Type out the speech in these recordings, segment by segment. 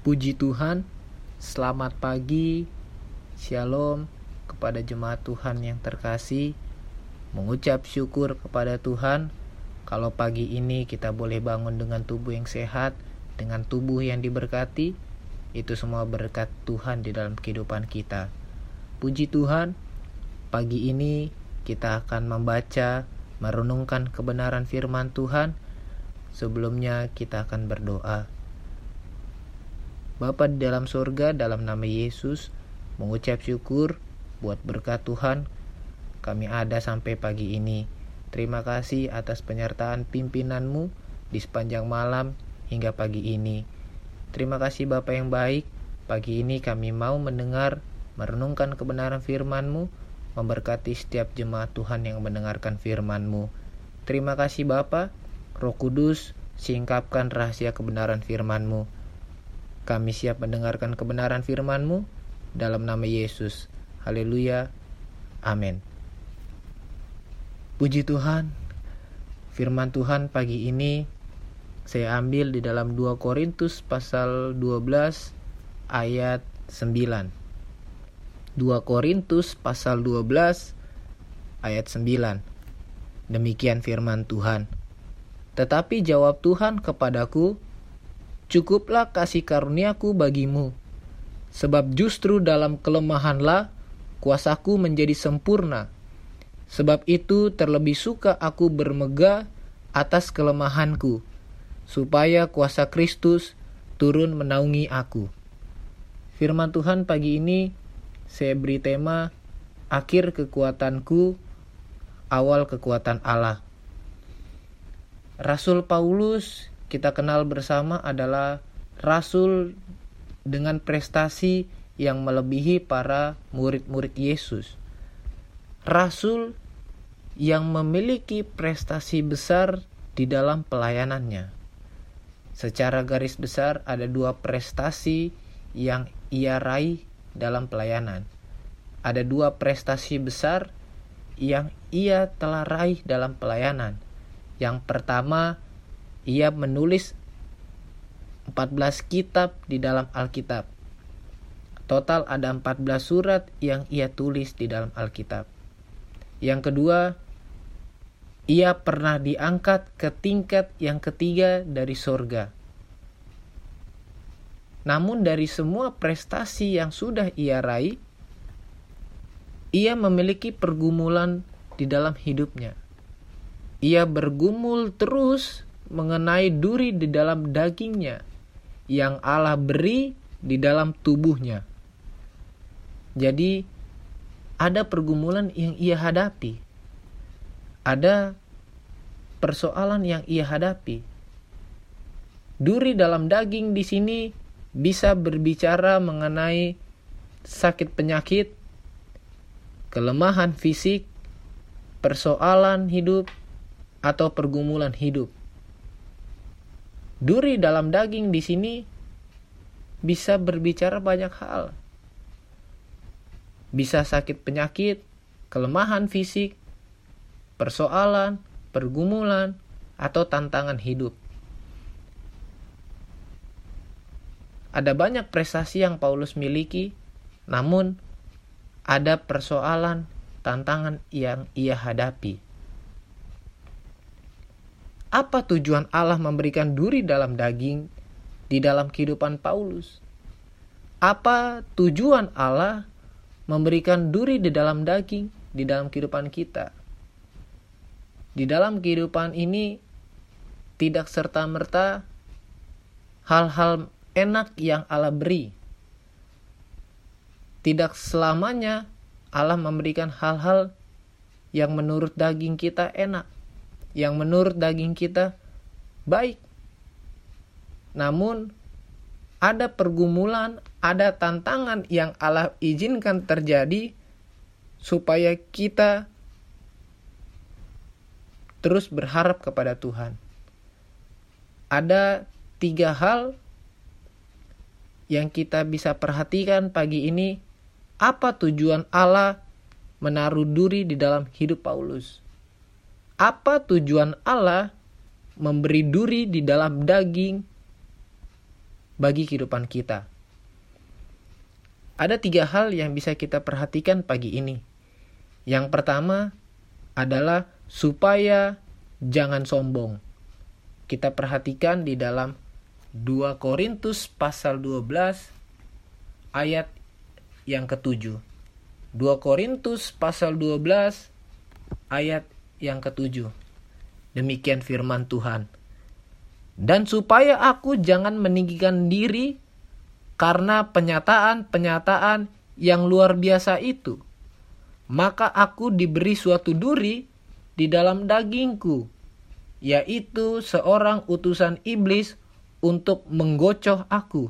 Puji Tuhan, selamat pagi, shalom kepada jemaat Tuhan yang terkasih. Mengucap syukur kepada Tuhan kalau pagi ini kita boleh bangun dengan tubuh yang sehat, dengan tubuh yang diberkati. Itu semua berkat Tuhan di dalam kehidupan kita. Puji Tuhan, pagi ini kita akan membaca, merenungkan kebenaran firman Tuhan. Sebelumnya kita akan berdoa. Bapa di dalam surga dalam nama Yesus mengucap syukur buat berkat Tuhan kami ada sampai pagi ini. Terima kasih atas penyertaan pimpinanmu di sepanjang malam hingga pagi ini. Terima kasih Bapak yang baik. Pagi ini kami mau mendengar, merenungkan kebenaran firman-Mu, memberkati setiap jemaat Tuhan yang mendengarkan firman-Mu. Terima kasih Bapa, Roh Kudus, singkapkan rahasia kebenaran firman-Mu kami siap mendengarkan kebenaran firman-Mu dalam nama Yesus. Haleluya. Amin. Puji Tuhan, firman Tuhan pagi ini saya ambil di dalam 2 Korintus pasal 12 ayat 9. 2 Korintus pasal 12 ayat 9. Demikian firman Tuhan. Tetapi jawab Tuhan kepadaku, Cukuplah kasih karuniaku bagimu, sebab justru dalam kelemahanlah kuasaku menjadi sempurna. Sebab itu terlebih suka aku bermegah atas kelemahanku, supaya kuasa Kristus turun menaungi aku. Firman Tuhan pagi ini saya beri tema akhir kekuatanku, awal kekuatan Allah. Rasul Paulus kita kenal bersama adalah rasul dengan prestasi yang melebihi para murid-murid Yesus. Rasul yang memiliki prestasi besar di dalam pelayanannya. Secara garis besar ada dua prestasi yang ia raih dalam pelayanan. Ada dua prestasi besar yang ia telah raih dalam pelayanan. Yang pertama ia menulis 14 kitab di dalam Alkitab. Total ada 14 surat yang ia tulis di dalam Alkitab. Yang kedua, ia pernah diangkat ke tingkat yang ketiga dari sorga. Namun dari semua prestasi yang sudah ia raih, ia memiliki pergumulan di dalam hidupnya. Ia bergumul terus mengenai duri di dalam dagingnya yang Allah beri di dalam tubuhnya. Jadi ada pergumulan yang ia hadapi. Ada persoalan yang ia hadapi. Duri dalam daging di sini bisa berbicara mengenai sakit penyakit, kelemahan fisik, persoalan hidup, atau pergumulan hidup. Duri dalam daging di sini bisa berbicara banyak hal. Bisa sakit penyakit, kelemahan fisik, persoalan, pergumulan, atau tantangan hidup. Ada banyak prestasi yang Paulus miliki, namun ada persoalan, tantangan yang ia hadapi. Apa tujuan Allah memberikan duri dalam daging di dalam kehidupan Paulus? Apa tujuan Allah memberikan duri di dalam daging di dalam kehidupan kita? Di dalam kehidupan ini tidak serta-merta hal-hal enak yang Allah beri. Tidak selamanya Allah memberikan hal-hal yang menurut daging kita enak yang menurut daging kita baik. Namun ada pergumulan, ada tantangan yang Allah izinkan terjadi supaya kita terus berharap kepada Tuhan. Ada tiga hal yang kita bisa perhatikan pagi ini. Apa tujuan Allah menaruh duri di dalam hidup Paulus? Apa tujuan Allah memberi duri di dalam daging bagi kehidupan kita. Ada tiga hal yang bisa kita perhatikan pagi ini. Yang pertama adalah supaya jangan sombong. Kita perhatikan di dalam 2 Korintus pasal 12 ayat yang ketujuh. 2 Korintus pasal 12 ayat yang ketujuh. Demikian firman Tuhan. Dan supaya aku jangan meninggikan diri karena penyataan-penyataan yang luar biasa itu, maka aku diberi suatu duri di dalam dagingku, yaitu seorang utusan iblis untuk menggocoh aku,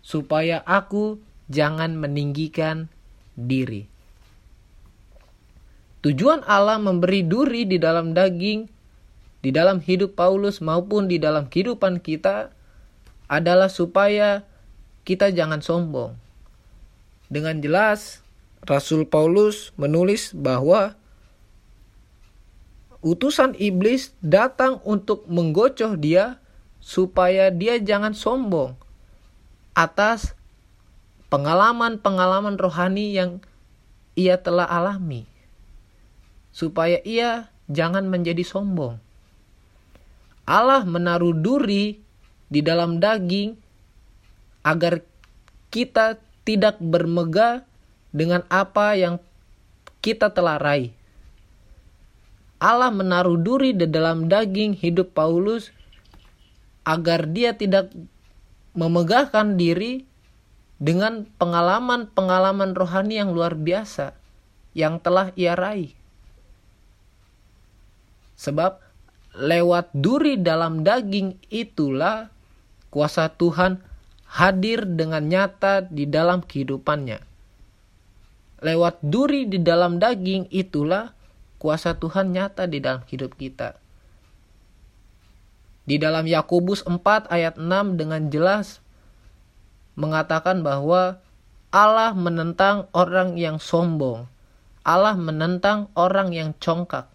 supaya aku jangan meninggikan diri. Tujuan Allah memberi duri di dalam daging di dalam hidup Paulus maupun di dalam kehidupan kita adalah supaya kita jangan sombong. Dengan jelas, Rasul Paulus menulis bahwa utusan iblis datang untuk menggocoh dia supaya dia jangan sombong atas pengalaman-pengalaman rohani yang ia telah alami. Supaya ia jangan menjadi sombong. Allah menaruh duri di dalam daging agar kita tidak bermegah dengan apa yang kita telah raih. Allah menaruh duri di dalam daging hidup Paulus agar dia tidak memegahkan diri dengan pengalaman-pengalaman rohani yang luar biasa yang telah ia raih. Sebab lewat duri dalam daging itulah kuasa Tuhan hadir dengan nyata di dalam kehidupannya. Lewat duri di dalam daging itulah kuasa Tuhan nyata di dalam hidup kita. Di dalam Yakobus 4 ayat 6 dengan jelas mengatakan bahwa Allah menentang orang yang sombong. Allah menentang orang yang congkak.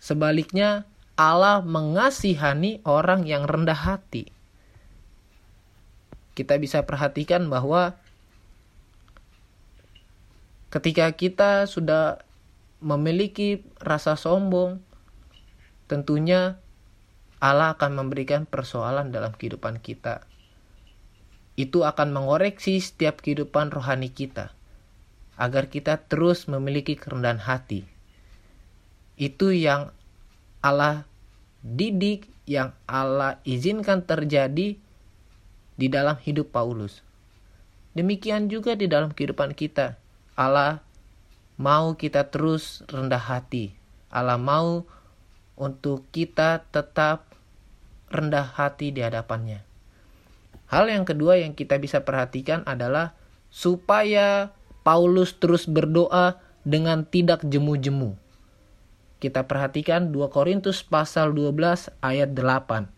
Sebaliknya, Allah mengasihani orang yang rendah hati. Kita bisa perhatikan bahwa ketika kita sudah memiliki rasa sombong, tentunya Allah akan memberikan persoalan dalam kehidupan kita. Itu akan mengoreksi setiap kehidupan rohani kita, agar kita terus memiliki kerendahan hati itu yang Allah didik, yang Allah izinkan terjadi di dalam hidup Paulus. Demikian juga di dalam kehidupan kita. Allah mau kita terus rendah hati. Allah mau untuk kita tetap rendah hati di hadapannya. Hal yang kedua yang kita bisa perhatikan adalah supaya Paulus terus berdoa dengan tidak jemu-jemu. Kita perhatikan 2 Korintus pasal 12 ayat 8.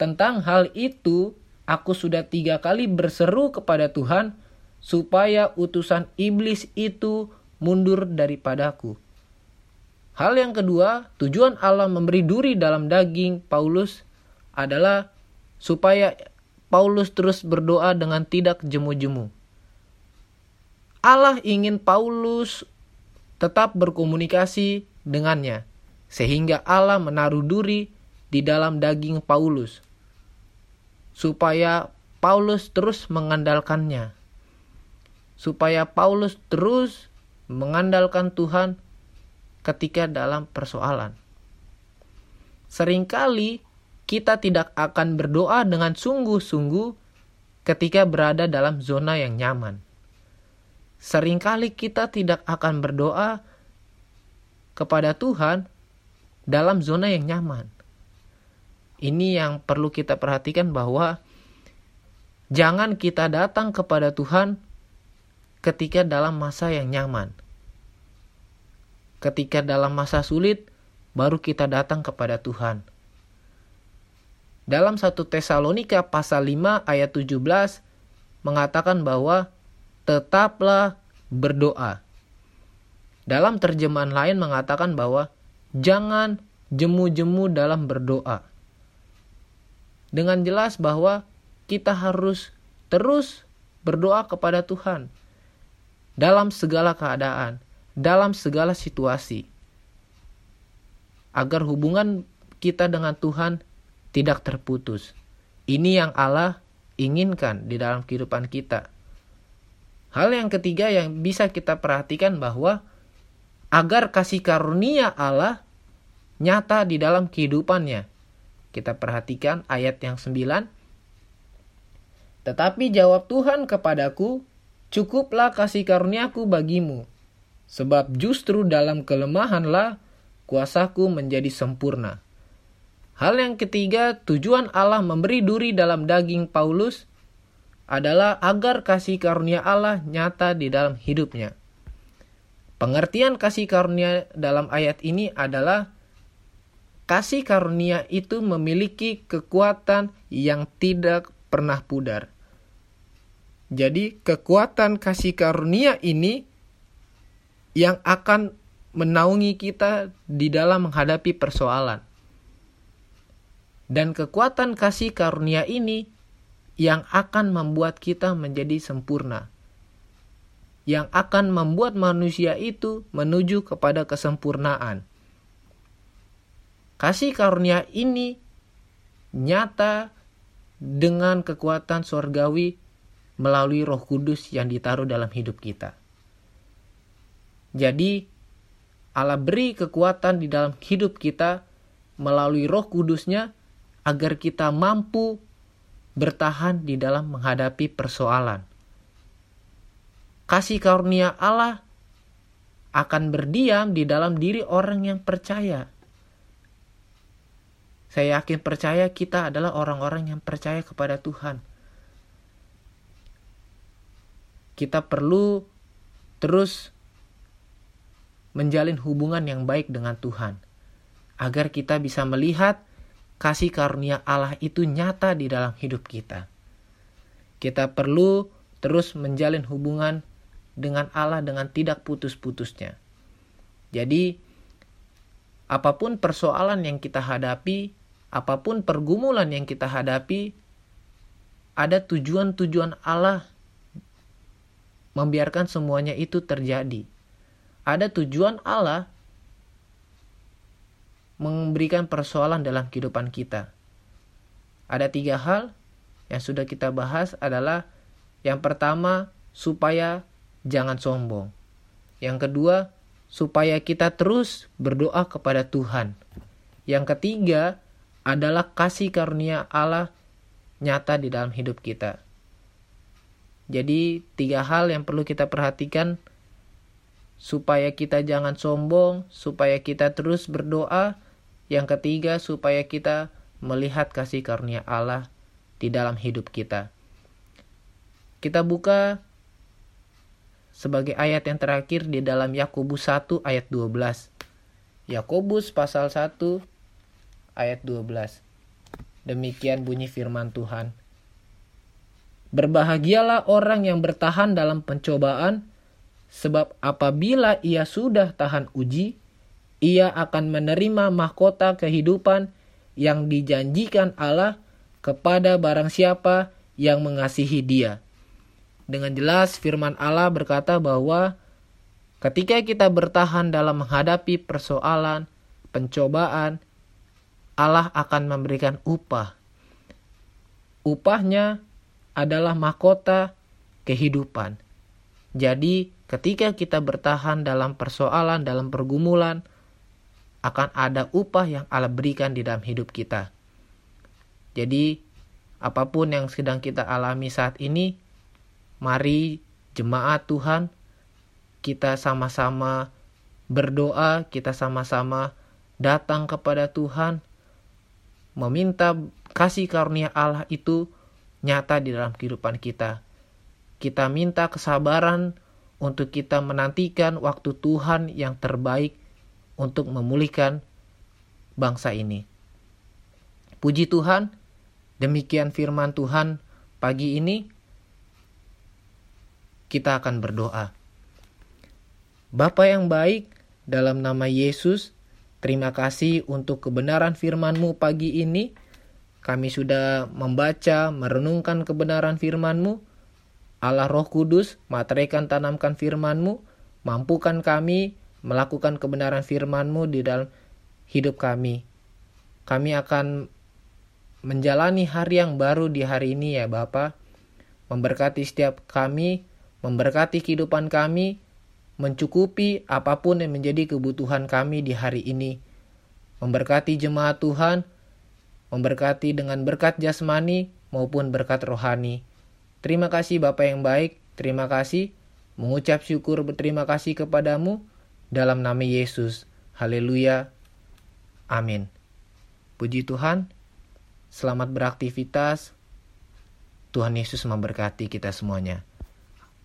Tentang hal itu, aku sudah tiga kali berseru kepada Tuhan supaya utusan iblis itu mundur daripadaku. Hal yang kedua, tujuan Allah memberi duri dalam daging Paulus adalah supaya Paulus terus berdoa dengan tidak jemu-jemu. Allah ingin Paulus tetap berkomunikasi dengannya, sehingga Allah menaruh duri di dalam daging Paulus, supaya Paulus terus mengandalkannya, supaya Paulus terus mengandalkan Tuhan ketika dalam persoalan. Seringkali kita tidak akan berdoa dengan sungguh-sungguh ketika berada dalam zona yang nyaman. Seringkali kita tidak akan berdoa kepada Tuhan dalam zona yang nyaman. Ini yang perlu kita perhatikan bahwa jangan kita datang kepada Tuhan ketika dalam masa yang nyaman. Ketika dalam masa sulit baru kita datang kepada Tuhan. Dalam satu Tesalonika pasal 5 ayat 17 mengatakan bahwa tetaplah berdoa dalam terjemahan lain mengatakan bahwa jangan jemu-jemu dalam berdoa. dengan jelas bahwa kita harus terus berdoa kepada Tuhan dalam segala keadaan, dalam segala situasi, agar hubungan kita dengan Tuhan tidak terputus. Ini yang Allah inginkan di dalam kehidupan kita. Hal yang ketiga yang bisa kita perhatikan bahwa agar kasih karunia Allah nyata di dalam kehidupannya. Kita perhatikan ayat yang sembilan. Tetapi jawab Tuhan kepadaku, cukuplah kasih karuniaku bagimu, sebab justru dalam kelemahanlah kuasaku menjadi sempurna. Hal yang ketiga, tujuan Allah memberi duri dalam daging Paulus adalah agar kasih karunia Allah nyata di dalam hidupnya. Pengertian kasih karunia dalam ayat ini adalah kasih karunia itu memiliki kekuatan yang tidak pernah pudar. Jadi, kekuatan kasih karunia ini yang akan menaungi kita di dalam menghadapi persoalan. Dan kekuatan kasih karunia ini yang akan membuat kita menjadi sempurna, yang akan membuat manusia itu menuju kepada kesempurnaan. Kasih karunia ini nyata dengan kekuatan sorgawi melalui Roh Kudus yang ditaruh dalam hidup kita. Jadi, Allah beri kekuatan di dalam hidup kita melalui Roh Kudusnya agar kita mampu bertahan di dalam menghadapi persoalan. Kasih karunia Allah akan berdiam di dalam diri orang yang percaya. Saya yakin percaya kita adalah orang-orang yang percaya kepada Tuhan. Kita perlu terus menjalin hubungan yang baik dengan Tuhan, agar kita bisa melihat kasih karunia Allah itu nyata di dalam hidup kita. Kita perlu terus menjalin hubungan dengan Allah dengan tidak putus-putusnya. Jadi, apa pun persoalan yang kita hadapi, apa pun pergumulan yang kita hadapi, ada tujuan-tujuan Allah membiarkan semuanya itu terjadi. Ada tujuan Allah memberikan persoalan dalam kehidupan kita. Ada tiga hal yang sudah kita bahas adalah yang pertama supaya jangan sombong. Yang kedua supaya kita terus berdoa kepada Tuhan. Yang ketiga adalah kasih karunia Allah nyata di dalam hidup kita. Jadi tiga hal yang perlu kita perhatikan supaya kita jangan sombong, supaya kita terus berdoa, yang ketiga, supaya kita melihat kasih karunia Allah di dalam hidup kita. Kita buka sebagai ayat yang terakhir di dalam Yakobus 1 ayat 12. Yakobus pasal 1 ayat 12. Demikian bunyi firman Tuhan. Berbahagialah orang yang bertahan dalam pencobaan, sebab apabila ia sudah tahan uji, ia akan menerima mahkota kehidupan yang dijanjikan Allah kepada barang siapa yang mengasihi Dia. Dengan jelas, firman Allah berkata bahwa ketika kita bertahan dalam menghadapi persoalan, pencobaan, Allah akan memberikan upah. Upahnya adalah mahkota kehidupan. Jadi, ketika kita bertahan dalam persoalan, dalam pergumulan, akan ada upah yang Allah berikan di dalam hidup kita. Jadi, apa pun yang sedang kita alami saat ini, mari jemaat Tuhan, kita sama-sama berdoa, kita sama-sama datang kepada Tuhan, meminta kasih karunia Allah itu nyata di dalam kehidupan kita. Kita minta kesabaran untuk kita menantikan waktu Tuhan yang terbaik untuk memulihkan bangsa ini. Puji Tuhan, demikian firman Tuhan pagi ini. Kita akan berdoa. Bapa yang baik, dalam nama Yesus, terima kasih untuk kebenaran firman-Mu pagi ini. kami sudah membaca, merenungkan kebenaran firman-Mu. Allah Roh Kudus, materaikan tanamkan firman-Mu, mampukan kami melakukan kebenaran firman-Mu di dalam hidup kami. Kami akan menjalani hari yang baru di hari ini ya Bapa. Memberkati setiap kami, memberkati kehidupan kami, mencukupi apa pun yang menjadi kebutuhan kami di hari ini. Memberkati jemaat Tuhan, memberkati dengan berkat jasmani maupun berkat rohani. Terima kasih Bapak yang baik, terima kasih. Mengucap syukur berterima kasih kepadamu dalam nama Yesus. Haleluya. Amin. Puji Tuhan. Selamat beraktivitas. Tuhan Yesus memberkati kita semuanya.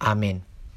Amin.